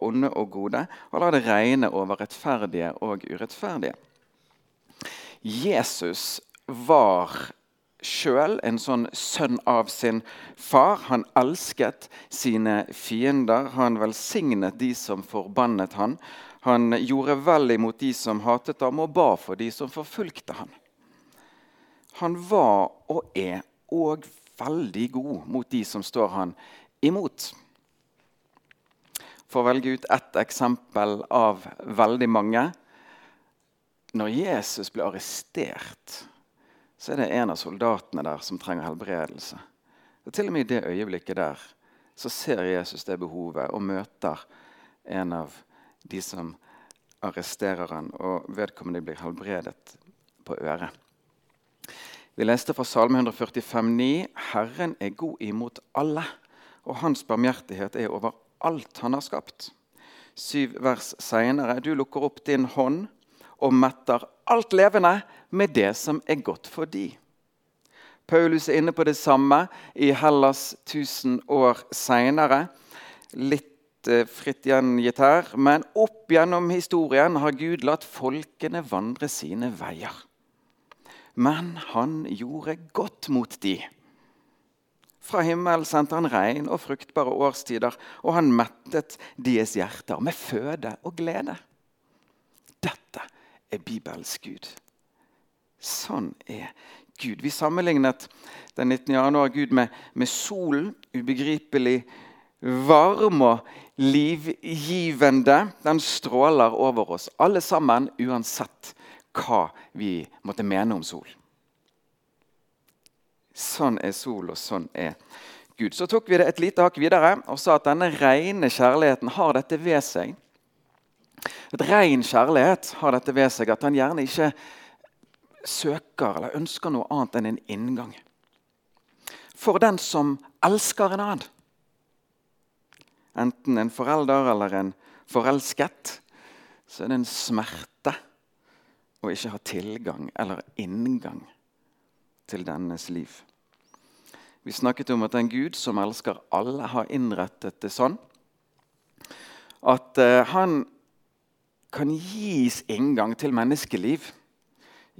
onde og gode, og la det regne over rettferdige og urettferdige. Jesus var sjøl en sånn sønn av sin far. Han elsket sine fiender. Han velsignet de som forbannet han. Han gjorde vel imot de som hatet ham, og ba for de som forfulgte ham. Han var og er òg veldig god mot de som står han imot. For å velge ut ett eksempel av veldig mange. Når Jesus ble arrestert, så er det en av soldatene der som trenger helbredelse. Og Til og med i det øyeblikket der så ser Jesus det behovet og møter en av de som arresterer han, og vedkommende blir helbredet på øret. Vi leste fra Salme 145,9.: Herren er god imot alle, og hans barmhjertighet er over alt han har skapt. Syv vers seinere.: Du lukker opp din hånd og metter alt levende med det som er godt for de. Paulus er inne på det samme i Hellas 1000 år seinere. Litt eh, fritt gjengitt her, men opp gjennom historien har Gud latt folkene vandre sine veier. Men han gjorde godt mot de. Fra himmelen sendte han regn og fruktbare årstider, og han mettet deres hjerter med føde og glede. Dette er Bibels Gud. Sånn er Gud. Vi sammenlignet den 19. januar Gud med, med solen. Ubegripelig varm og livgivende. Den stråler over oss, alle sammen, uansett hva vi måtte mene om sol. Sånn er sol, og sånn er Gud. Så tok vi det et lite hakk videre og sa at denne rene kjærligheten har dette ved seg. Et ren kjærlighet har dette ved seg at han gjerne ikke søker eller ønsker noe annet enn en inngang. For den som elsker en annen, enten en forelder eller en forelsket, så er det en smerte å ikke ha tilgang eller inngang til dennes liv. Vi snakket om at en Gud som elsker alle, har innrettet det sånn at uh, han kan gis inngang til menneskeliv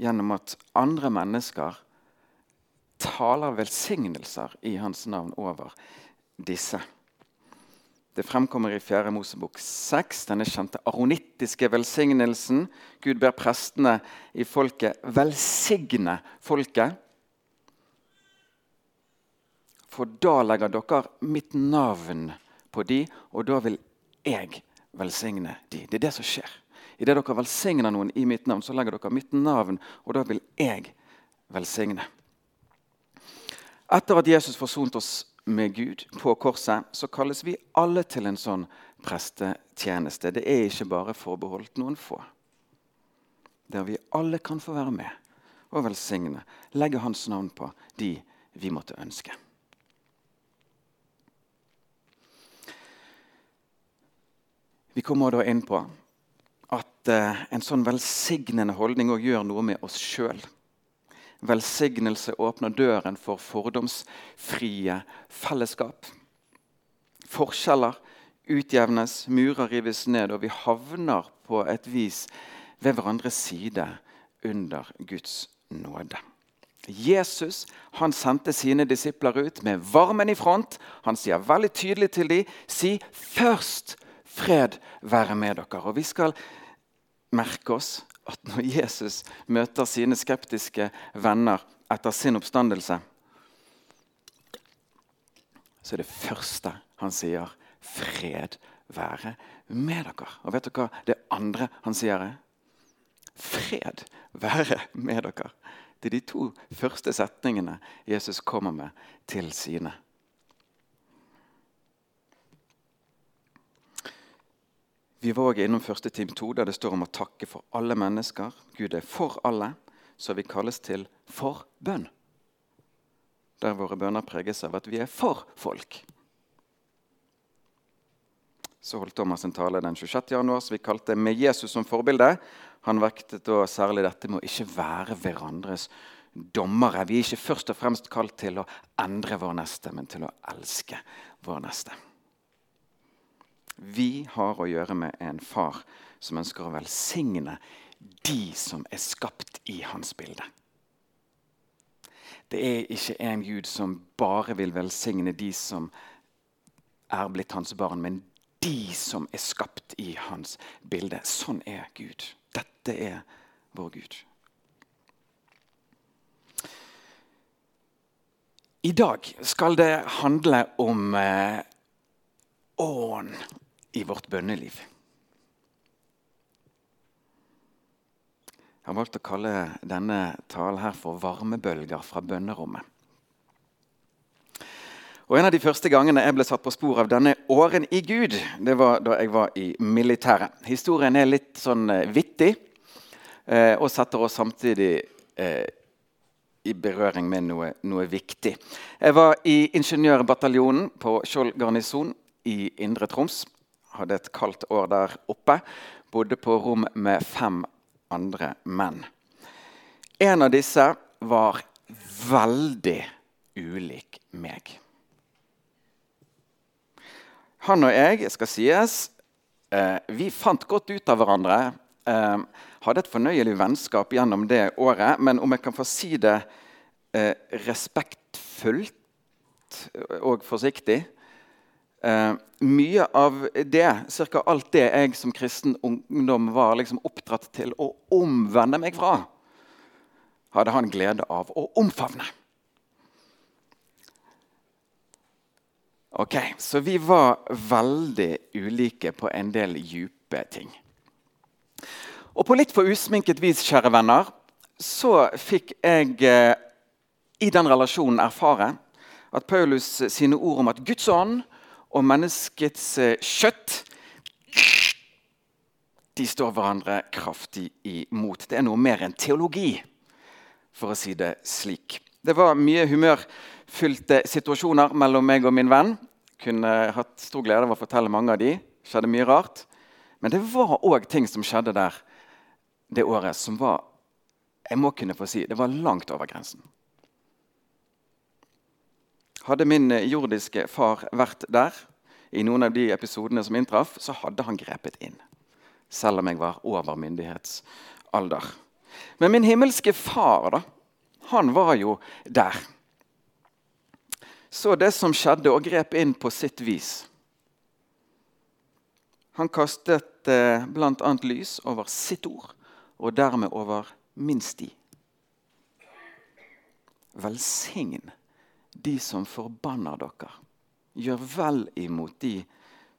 gjennom at andre mennesker taler velsignelser i hans navn over disse. Det fremkommer i 4. Mosebok 6, denne kjente aronittiske velsignelsen. Gud ber prestene i folket velsigne folket. For da legger dere mitt navn på de, og da vil jeg velsigne de. Det er det som skjer. Idet dere velsigner noen i mitt navn, så legger dere mitt navn, og da vil jeg velsigne. Etter at Jesus forsonte oss med Gud på korset, så kalles vi alle til en sånn prestetjeneste. Det er ikke bare forbeholdt noen få. Der vi alle kan få være med og velsigne, legge Hans navn på de vi måtte ønske. Vi kommer da inn på at eh, en sånn velsignende holdning òg gjør noe med oss sjøl. Velsignelse åpner døren for fordomsfrie fellesskap. Forskjeller utjevnes, murer rives ned, og vi havner på et vis ved hverandres side under Guds nåde. Jesus han sendte sine disipler ut med varmen i front. Han sier veldig tydelig til dem si først fred være med dere. Og vi skal merke oss at når Jesus møter sine skeptiske venner etter sin oppstandelse, så er det første han sier, 'Fred være med dere'. Og vet dere hva det andre han sier? er? Fred være med dere. Det er de to første setningene Jesus kommer med til sine. Vi var også innom første time 2, der det står om å takke for alle mennesker. Gud er for alle, så vi kalles til for bønn. Der våre bønner preges av at vi er for folk. Så holdt Thomas en tale den 26. januar som vi kalte 'Med Jesus som forbilde'. Han vektet da særlig dette med å ikke være hverandres dommere. Vi er ikke først og fremst kalt til å endre vår neste, men til å elske vår neste. Vi har å gjøre med en far som ønsker å velsigne de som er skapt i hans bilde. Det er ikke en Gud som bare vil velsigne de som er blitt hans barn, men de som er skapt i hans bilde. Sånn er Gud. Dette er vår Gud. I dag skal det handle om eh, ånd i vårt bønneliv. Jeg har valgt å kalle denne talen her for 'varmebølger fra bønnerommet'. Og En av de første gangene jeg ble satt på spor av denne åren i Gud, det var da jeg var i militæret. Historien er litt sånn eh, vittig eh, og setter oss samtidig eh, i berøring med noe, noe, viktig. Jeg var i ingeniørbataljonen på Skjold garnison i Indre Troms. Hadde et kaldt år der oppe. Bodde på rom med fem andre menn. En av disse var veldig ulik meg. Han og jeg, skal sies, eh, vi fant godt ut av hverandre. Eh, hadde et fornøyelig vennskap gjennom det året. Men om jeg kan få si det eh, respektfullt og forsiktig Uh, mye av det, ca. alt det jeg som kristen ungdom var liksom oppdratt til å omvende meg fra, hadde han glede av å omfavne. Ok, Så vi var veldig ulike på en del dype ting. Og på litt for usminket vis, kjære venner, så fikk jeg eh, i den relasjonen erfare at Paulus sine ord om at Guds ånd og menneskets eh, kjøtt de står hverandre kraftig imot. Det er noe mer enn teologi, for å si det slik. Det var mye humørfylte situasjoner mellom meg og min venn. Kunne hatt stor glede av å fortelle mange av de. Skjedde mye rart. Men det var òg ting som skjedde der det året som var jeg må kunne få si, det var langt over grensen. Hadde min eh, jordiske far vært der, i noen av de episodene som inntraff, så hadde han grepet inn. Selv om jeg var over myndighetsalder. Men min himmelske far, da, han var jo der. Så det som skjedde, og grep inn på sitt vis. Han kastet eh, bl.a. lys over sitt ord, og dermed over min sti. Velsign de som forbanner dere. Gjør vel imot de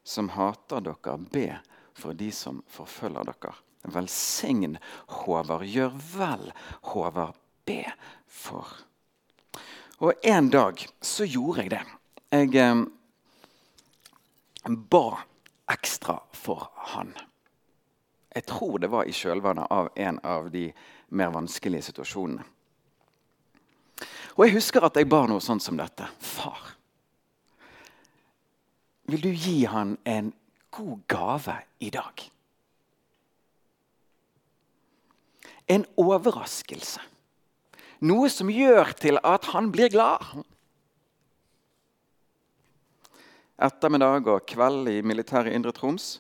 som hater dere. Be for de som forfølger dere. Velsign Håvard. Gjør vel, Håvard. Be for. Og en dag så gjorde jeg det. Jeg eh, ba ekstra for han. Jeg tror det var i kjølvannet av en av de mer vanskelige situasjonene. Og jeg husker at jeg ba noe sånt som dette. Far, vil du gi han en god gave i dag? En overraskelse. Noe som gjør til at han blir glad. Ettermiddag og kveld i militæret Indre Troms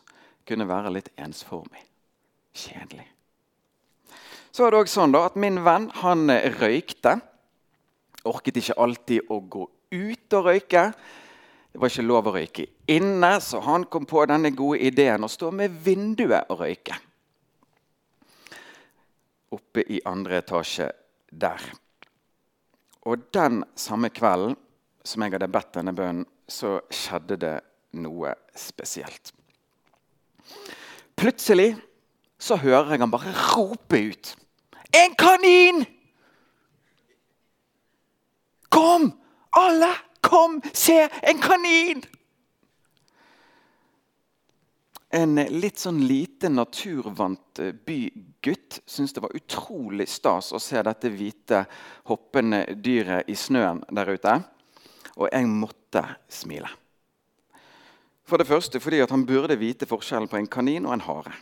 kunne være litt ensformig. Kjedelig. Så var det også sånn da, at Min venn han røykte. Orket ikke alltid å gå ut og røyke. Det var ikke lov å røyke inne, så han kom på denne gode ideen å stå med vinduet og røyke. Oppe i andre etasje der. Og den samme kvelden som jeg hadde bedt denne bønnen, så skjedde det noe spesielt. Plutselig så hører jeg han bare rope ut. En kanin! Kom, alle! Kom, se! En kanin! En litt sånn lite naturvant eh, bygutt syntes det var utrolig stas å se dette hvite, hoppende dyret i snøen der ute. Og jeg måtte smile. For det første fordi han burde vite forskjellen på en kanin og en hare.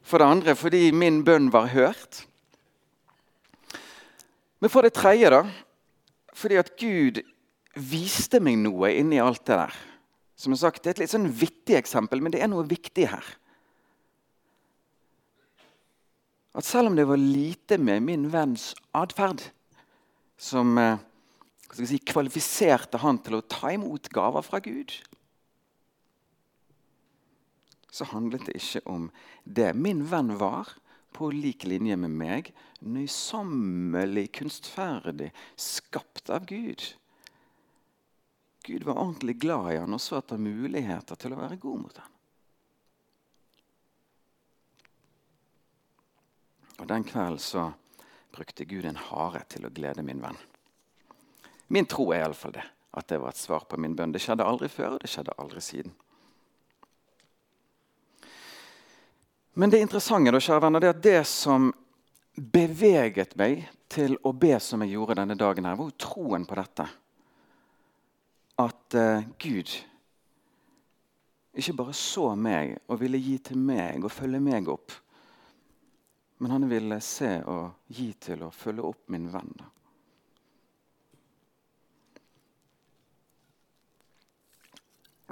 For det andre fordi min bønn var hørt. Men for det tredje, da, fordi at Gud viste meg noe inni alt det der. Som jeg sagt, Det er et litt sånn vittig eksempel, men det er noe viktig her. At selv om det var lite med min venns atferd som eh, si, kvalifiserte han til å ta imot gaver fra Gud, så handlet det ikke om det. Min venn var, på lik linje med meg, nøysommelig, kunstferdig, skapt av Gud. Gud var ordentlig glad i han og så etter muligheter til å være god mot han. Og Den kvelden så brukte Gud en hare til å glede min venn. Min tro er iallfall det. At det var et svar på min bønn. Det skjedde aldri før, og det skjedde aldri siden. Men det interessante da, kjære venner, det er at det som beveget meg til å be som jeg gjorde denne dagen, her, var jo troen på dette. At uh, Gud ikke bare så meg og ville gi til meg og følge meg opp, men han ville se og gi til og følge opp min venn. da.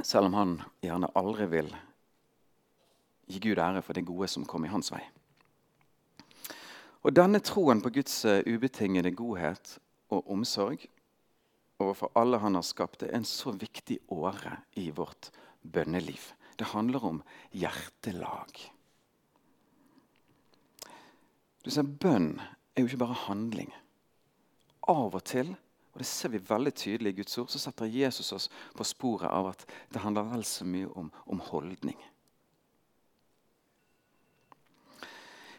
Selv om han gjerne aldri vil gi Gud ære for det gode som kom i hans vei. Og Denne troen på Guds eh, ubetingede godhet og omsorg overfor alle han har skapt, er en så viktig åre i vårt bønneliv. Det handler om hjertelag. Du ser, Bønn er jo ikke bare handling. Av og til og Det ser vi veldig tydelig i Guds ord. Så setter Jesus oss på sporet av at det handler vel så mye om, om holdning.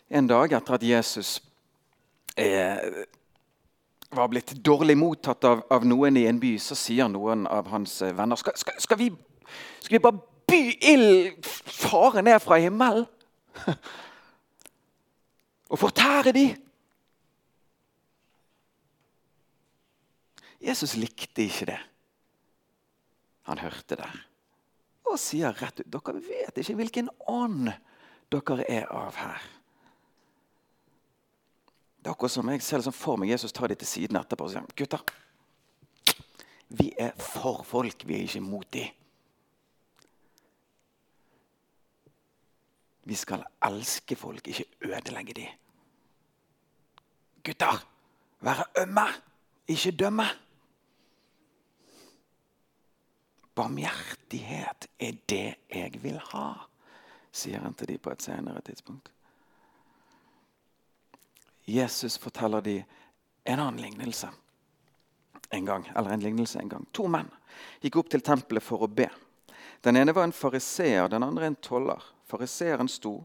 En dag etter at Jesus eh, var blitt dårlig mottatt av, av, noen i en by, så sier noen av hans eh, venner skal, skal, skal, vi, skal vi bare by ild, fare ned fra himmelen? Og fortære de? Jesus likte ikke det. Han hørte det og sier rett ut dere vet ikke hvilken ånd dere er av her. Det er akkurat som jeg ser det for meg Jesus tar de til siden etterpå og sier gutter, vi er for folk, vi er ikke mot de. Vi skal elske folk, ikke ødelegge de. Gutter, være ømme, ikke dømme. Barmhjertighet er det jeg vil ha, sier han til de på et senere tidspunkt. Jesus forteller de en annen lignelse en gang. Eller en lignelse en gang. To menn gikk opp til tempelet for å be. Den ene var en fariseer, den andre en toller. Fariseeren sto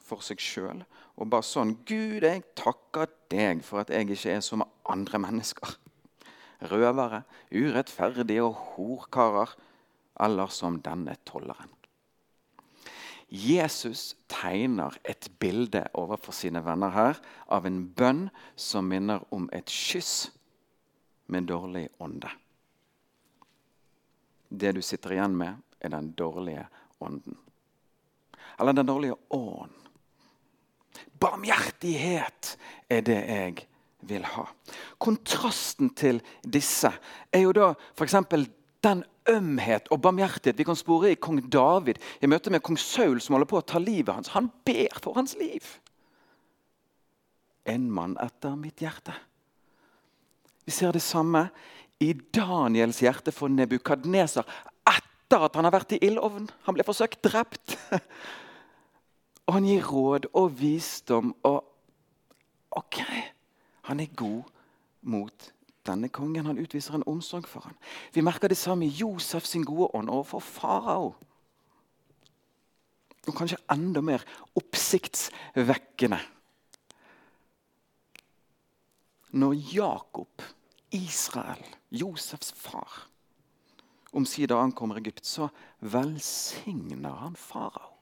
for seg sjøl og ba sånn Gud, jeg takker deg for at jeg ikke er som andre mennesker. Røvere, urettferdige og horkarer, eller som denne tolleren. Jesus tegner et bilde overfor sine venner her av en bønn som minner om et kyss med dårlig ånde. Det du sitter igjen med, er den dårlige ånden. Eller den dårlige ånd. Barmhjertighet er det jeg vil ha. Kontrasten til disse er jo da f.eks. den ømhet og barmhjertighet vi kan spore i kong David i møte med kong Saul som holder på å ta livet hans. Han ber for hans liv. En mann etter mitt hjerte. Vi ser det samme i Daniels hjerte for Nebukadneser etter at han har vært i ildovnen. Han ble forsøkt drept. Og han gir råd og visdom og OK, han er god mot denne kongen han utviser en omsorg for ham. Vi merker det samme i Josef sin gode ånd overfor farao. Og kanskje enda mer oppsiktsvekkende. Når Jakob, Israel, Josefs far, omsider ankommer Egypt, så velsigner han farao.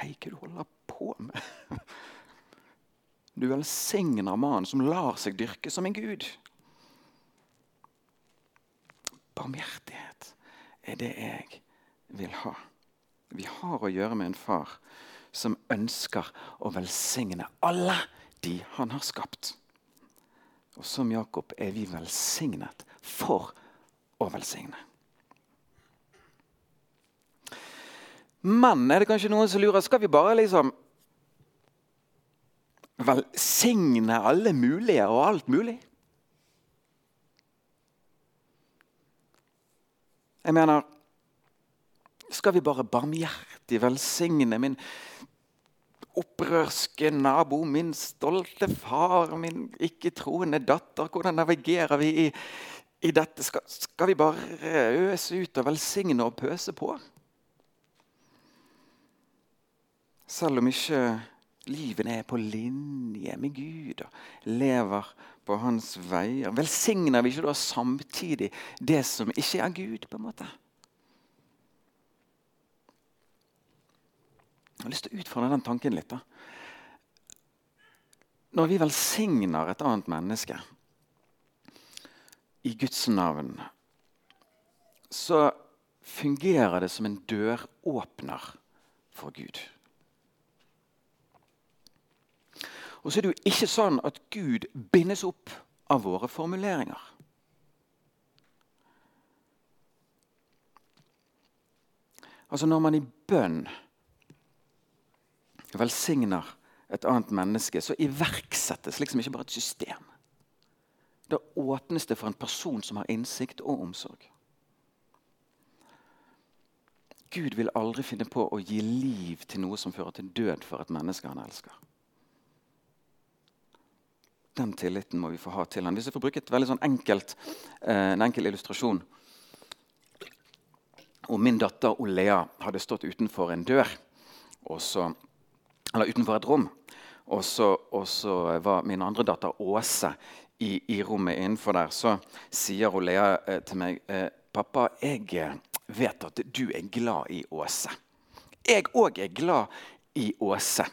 Hei, hva du holder på med? Du velsigner mannen som lar seg dyrke som en gud. Barmhjertighet er det jeg vil ha. Vi har å gjøre med en far som ønsker å velsigne alle de han har skapt. Og som Jakob er vi velsignet for å velsigne. Men er det kanskje noen som lurer skal vi bare liksom velsigne alle mulige og alt mulig? Jeg mener Skal vi bare barmhjertig velsigne min opprørske nabo, min stolte far, min ikke-troende datter? Hvordan navigerer vi i, i dette? Skal, skal, vi bare øse ut og velsigne og pøse på? Selv om ikke livene er på linje med Gud og lever på hans veier, velsigner vi ikke da samtidig det som ikke er Gud? på en måte? Jeg har lyst til å utfordre den tanken litt. da. Når vi velsigner et annet menneske i Guds navn, så fungerer det som en døråpner for Gud. Og så er det jo ikke sånn at Gud bindes opp av våre formuleringer. Altså Når man i bønn velsigner et annet menneske, så iverksettes liksom ikke bare et system. Da åpnes det for en person som har innsikt og omsorg. Gud vil aldri finne på å gi liv til noe som fører til død for et menneske han elsker. Den tilliten må vi få ha til han. Hvis jeg får bruke sånn enkelt, eh, en enkel illustrasjon Om min datter Olea hadde stått utenfor en dør så eller utenfor et rom. Og så, og så var min andre datter Åse i, i, rommet innenfor der. Så sier Olea eh, til meg eh, Pappa, jeg eh, vet at du er glad i Åse. Jeg òg er glad i Åse.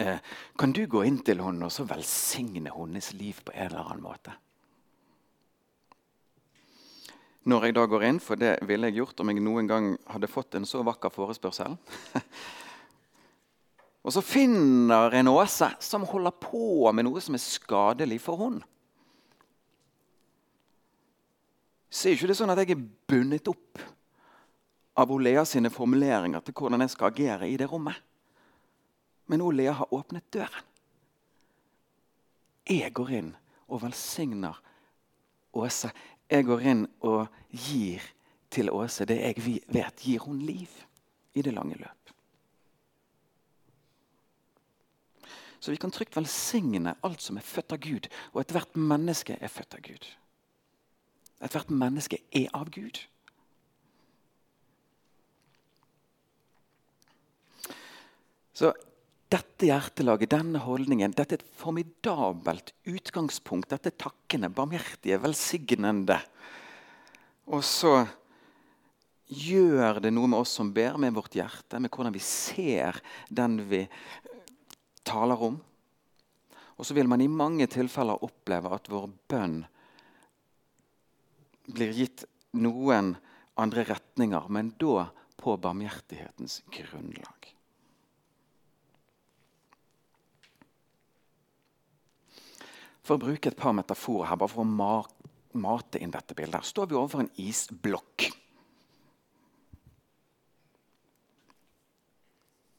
Eh, kan du gå inn til henne og så velsigne hennes liv på en eller annen måte? Når jeg da går inn, for det ville jeg gjort om jeg noen gang hadde fått en så vakker forespørsel Og så finner en Åse som holder på med noe som er skadelig for henne. Så er ikke det sånn at jeg er bundet opp av Olea sine formuleringer til hvordan jeg skal agere i det rommet. Men Olea har åpnet døren. Jeg går inn og velsigner Åse. Jeg går inn og gir til Åse det jeg vet gir hun liv i det lange løp. Så vi kan trygt velsigne alt som er født av Gud. Og ethvert menneske er født av Gud. Ethvert menneske er av Gud. Så dette hjertelaget, denne holdningen, dette er et formidabelt utgangspunkt. Dette er takkende, barmhjertige, velsignende. Og så gjør det noe med oss som ber, med vårt hjerte, med hvordan vi ser den vi taler om. Og så vil man i mange tilfeller oppleve at vår bønn blir gitt noen andre retninger, men da på barmhjertighetens grunnlag. For å bruke et par metaforer her, bare for å mate inn dette bildet. Står vi overfor en isblokk.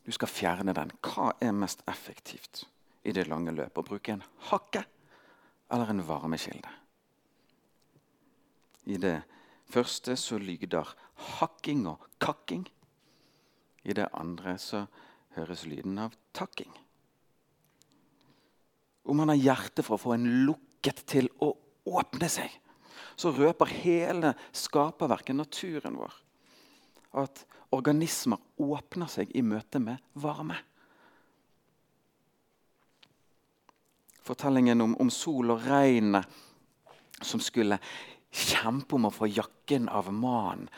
Du skal fjerne den. Hva er mest effektivt i det lange løpet? Å bruke en hakke eller en varmekilde? I det første så lyder hakking og kakking. I det andre så høres lyden av takking. Om man har hjerte for å få en lukket til å åpne seg, så røper hele skaperverket, naturen vår, at organismer åpner seg i møte med varme. Fortellingen om, om sol og regnet som skulle kjempe om å få jakken av mannen,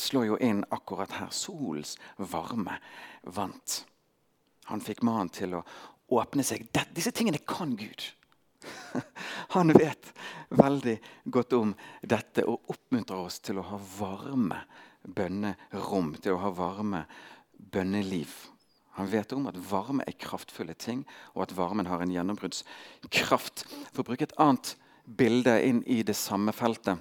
slår jo inn akkurat her. Solens varme vant. Han fikk mannen til å åpne seg. Disse tingene kan Gud. Han vet veldig godt om dette og oppmuntrer oss til å ha varme bønnerom, til å ha varme bønneliv. Han vet om at varme er kraftfulle ting, og at varmen har en gjennombruddskraft. For å bruke et annet bilde inn i det samme feltet.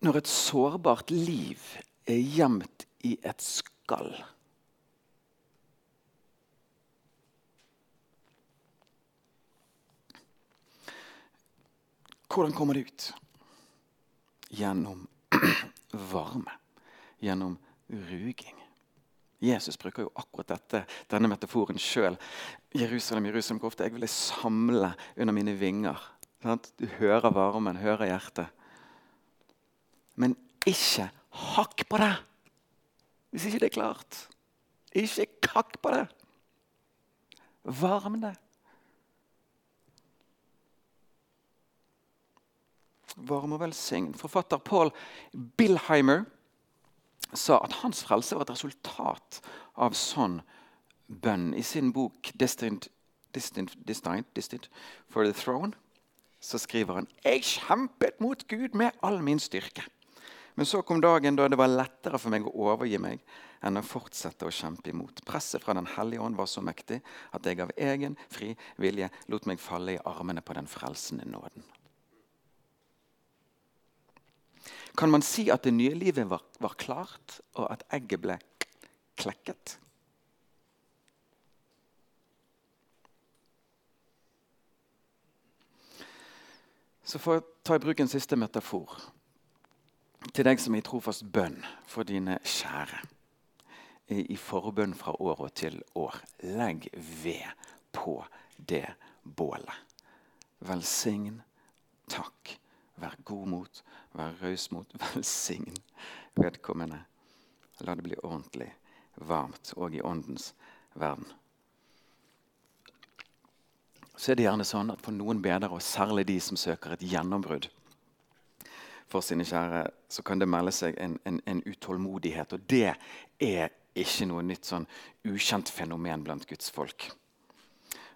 Når et sårbart liv er gjemt i et skall Hvordan kommer det ut? Gjennom varme. Gjennom ruging. Jesus bruker jo akkurat dette, denne metaforen sjøl. Jerusalem, Jerusalem, hvor ofte jeg ville samle under mine vinger. Sant? Du hører varmen, hører hjertet. Men ikke hakk på det! Hvis ikke det er klart. Ikke hakk på det! Varm det. Varm og velsign. Forfatter Paul Billheimer sa at hans frelse var et resultat av sånn bønn. I sin bok 'Destined, Destined, Destined, Destined for the Throne' så skriver han «Jeg kjempet mot Gud med all min styrke. Men så kom dagen da det var lettere for meg å overgi meg enn å fortsette å kjempe imot. Presset fra Den hellige ånd var så mektig at jeg av egen fri vilje lot meg falle i armene på den frelsende nåden. Kan man si at det nye livet var, var klart, og at egget ble klekket? Så får jeg ta i bruk en siste metafor til deg som er i trofast bønn for dine kjære. I forbønn fra år og til år. Legg ved på det bålet. Velsign, takk, vær god mot, vær raus mot. Velsign vedkommende. La det bli ordentlig varmt òg i åndens verden. Så er det gjerne sånn at for noen bedre, og særlig de som søker et gjennombrudd for sine kjære, så kan det melde seg en, en, en utålmodighet. Og det er ikke noe nytt sånn ukjent fenomen blant Guds folk.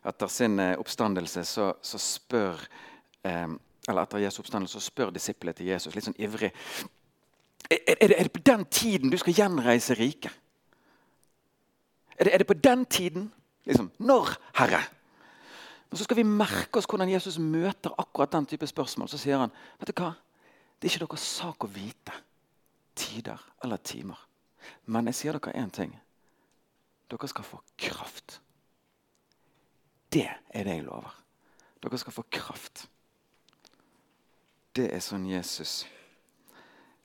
Etter sin eh, oppstandelse så, så spør eh, eller etter Jesu oppstandelse så spør disiplene til Jesus litt sånn ivrig er, er, det, er det på den tiden du skal gjenreise riket? Er er det på den tiden? Liksom, Når, Herre? Men Så skal vi merke oss hvordan Jesus møter akkurat den type spørsmål. Så sier han vet du hva? det er ikke deres sak å vite tider eller timer. Men jeg sier dere én ting. Dere skal få kraft. Det er det jeg lover. Dere skal få kraft. Det er sånn Jesus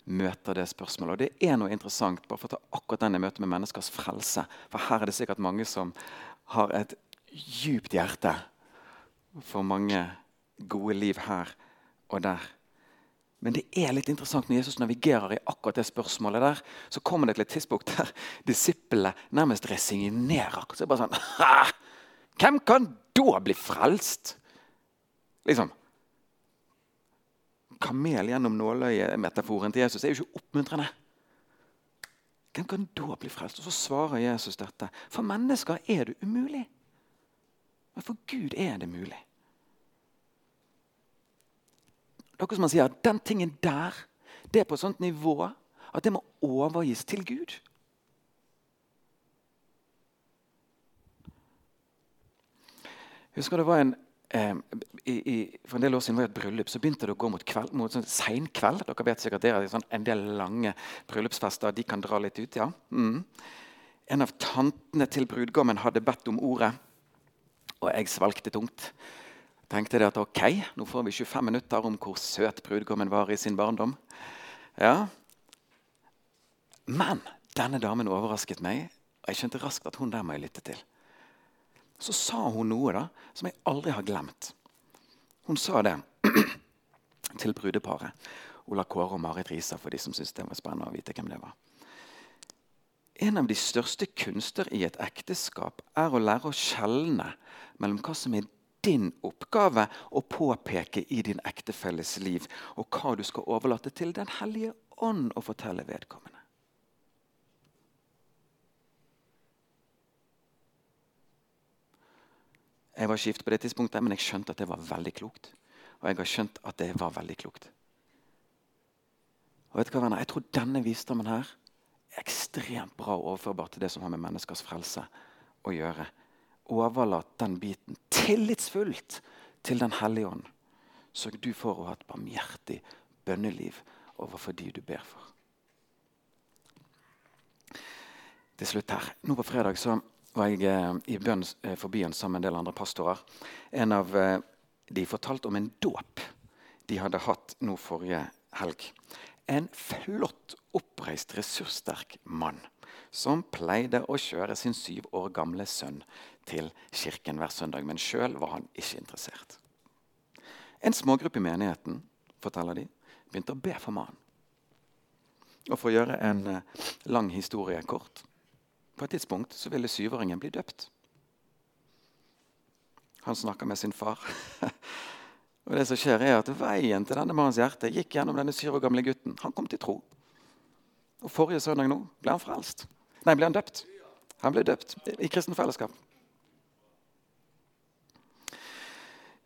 møter det spørsmålet. Og det er noe interessant bare for å ta akkurat den i møte med menneskers frelse. For her er det sikkert mange som har et djupt hjerte for mange gode liv her og der. Men det er litt interessant når Jesus navigerer i akkurat det spørsmålet der, så kommer det til et tidspunkt der disiplene nærmest resignerer. Så er det bare sånn Hvem kan da bli frelst? Liksom kamel gjennom nåløyemetaforen til Jesus er jo ikke oppmuntrende. Hvem kan da bli frelst? Og Så svarer Jesus dette. For mennesker er det umulig. Men for Gud er det mulig. Dere som sier at den tingen der det er på et sånt nivå at det må overgis til Gud. Jeg husker det var en eh, i, i, For en del år siden var jeg i et bryllup, så begynte det å gå mot, kveld, mot sånn seinkveld. Dere vet sikkert det er sånn, En del lange bryllupsfester de kan dra litt ut. ja. Mm. En av tantene til brudgommen hadde bedt om ordet, og jeg svalgte tungt. Tenkte det at ok, nå får vi 25 minutter om hvor søt brudgommen var i sin barndom. Ja. Men denne damen overrasket meg, og jeg skjønte raskt at hun der må jeg lytte til. Så sa hun noe da, som jeg aldri har glemt. Hun sa det til brudeparet. Ola Kåre og Marit Risa, for de som syntes det var spennende å vite hvem det var. En av de største kunster i et ekteskap er å lære å skjelne mellom hva som er din oppgave å påpeke i din ektefelles liv, og hva du skal overlate til Den hellige ånd å fortelle vedkommende. Jeg var skift på det tidspunktet, men jeg skjønte at det var veldig klokt. Og jeg har skjønt at det var veldig klokt. Og vet du hva, venner? Jeg tror denne visdommen her er ekstremt bra overførbar til det som har med menneskers frelse å gjøre. Overlat den biten tillitsfullt til Den hellige ånd. så du får å ha et barmhjertig bønneliv overfor de du ber for. Til slutt her. Nå på fredag så var jeg eh, i bønn for byen sammen med en del andre pastorer. En av eh, de fortalte om en dåp de hadde hatt nå forrige helg. En flott, oppreist, ressurssterk mann som pleide å kjøre sin syv år gamle sønn til kirken hver søndag. Men sjøl var han ikke interessert. En smågruppe i menigheten forteller de, begynte å be for mannen. Og For å gjøre en lang historie kort på et tidspunkt så ville syvåringen bli døpt. Han snakka med sin far. og det som skjer er at Veien til denne mannens hjerte gikk gjennom denne syv år gamle gutten. Han kom til tro. Og Forrige søndag nå ble han frelst. Nei, ble han døpt. Han ble døpt i kristen fellesskap.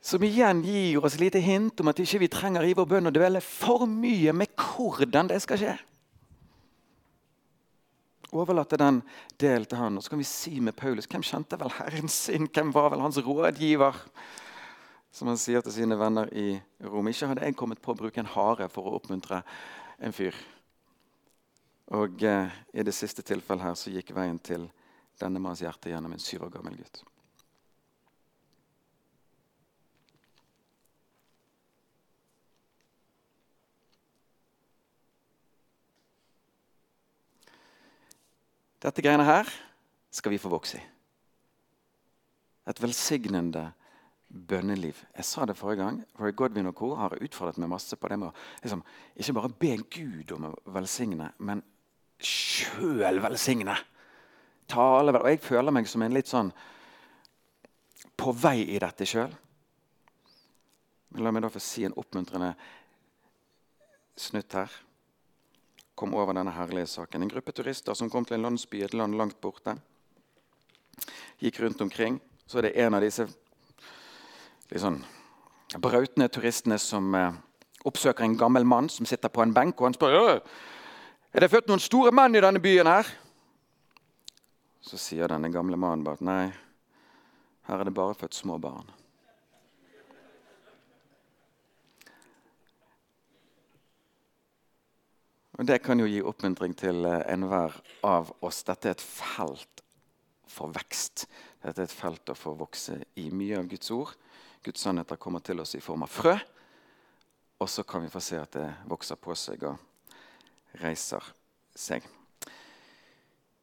Som igjen gir oss et lite hint om at ikke vi trenger i vår bønn å dvele for mye med hvordan det skal skje overlate den delen til han. Og så kan vi si med Paulus hvem kjente vel Herren sin? Hvem var vel hans rådgiver? Som han sier til sine venner i Rom. Ikke hadde jeg kommet på å bruke en hare for å oppmuntre en fyr. Og eh, i det siste tilfellet her så gikk veien til denne manns hjerte gjennom en syv år gammel gutt. Dette greiene her skal vi få vokse i. Et velsignende bønneliv. Jeg sa det forrige gang. Roy Godwin og co. har utfordret meg masse på det med å liksom, ikke bare be Gud om å velsigne, men sjøl velsigne. Tale, og jeg føler meg som en litt sånn på vei i dette sjøl. La meg da få si en oppmuntrende snutt her kom over denne herlige saken. En gruppe turister som kom til en landsby et land langt borte. Gikk rundt omkring. Så er det en av disse liksom, brautende turistene som eh, oppsøker en gammel mann som sitter på en benk. og Han spør er det født noen store menn i denne byen. her? Så sier denne gamle mannen bare at nei, her er det bare født små barn. Og Det kan jo gi oppmuntring til eh, enhver av oss. Dette er et felt for vekst. Dette er et felt å få vokse i. Mye av Guds ord, Guds sannheter, kommer til oss i form av frø. Og så kan vi få se at det vokser på seg og reiser seg.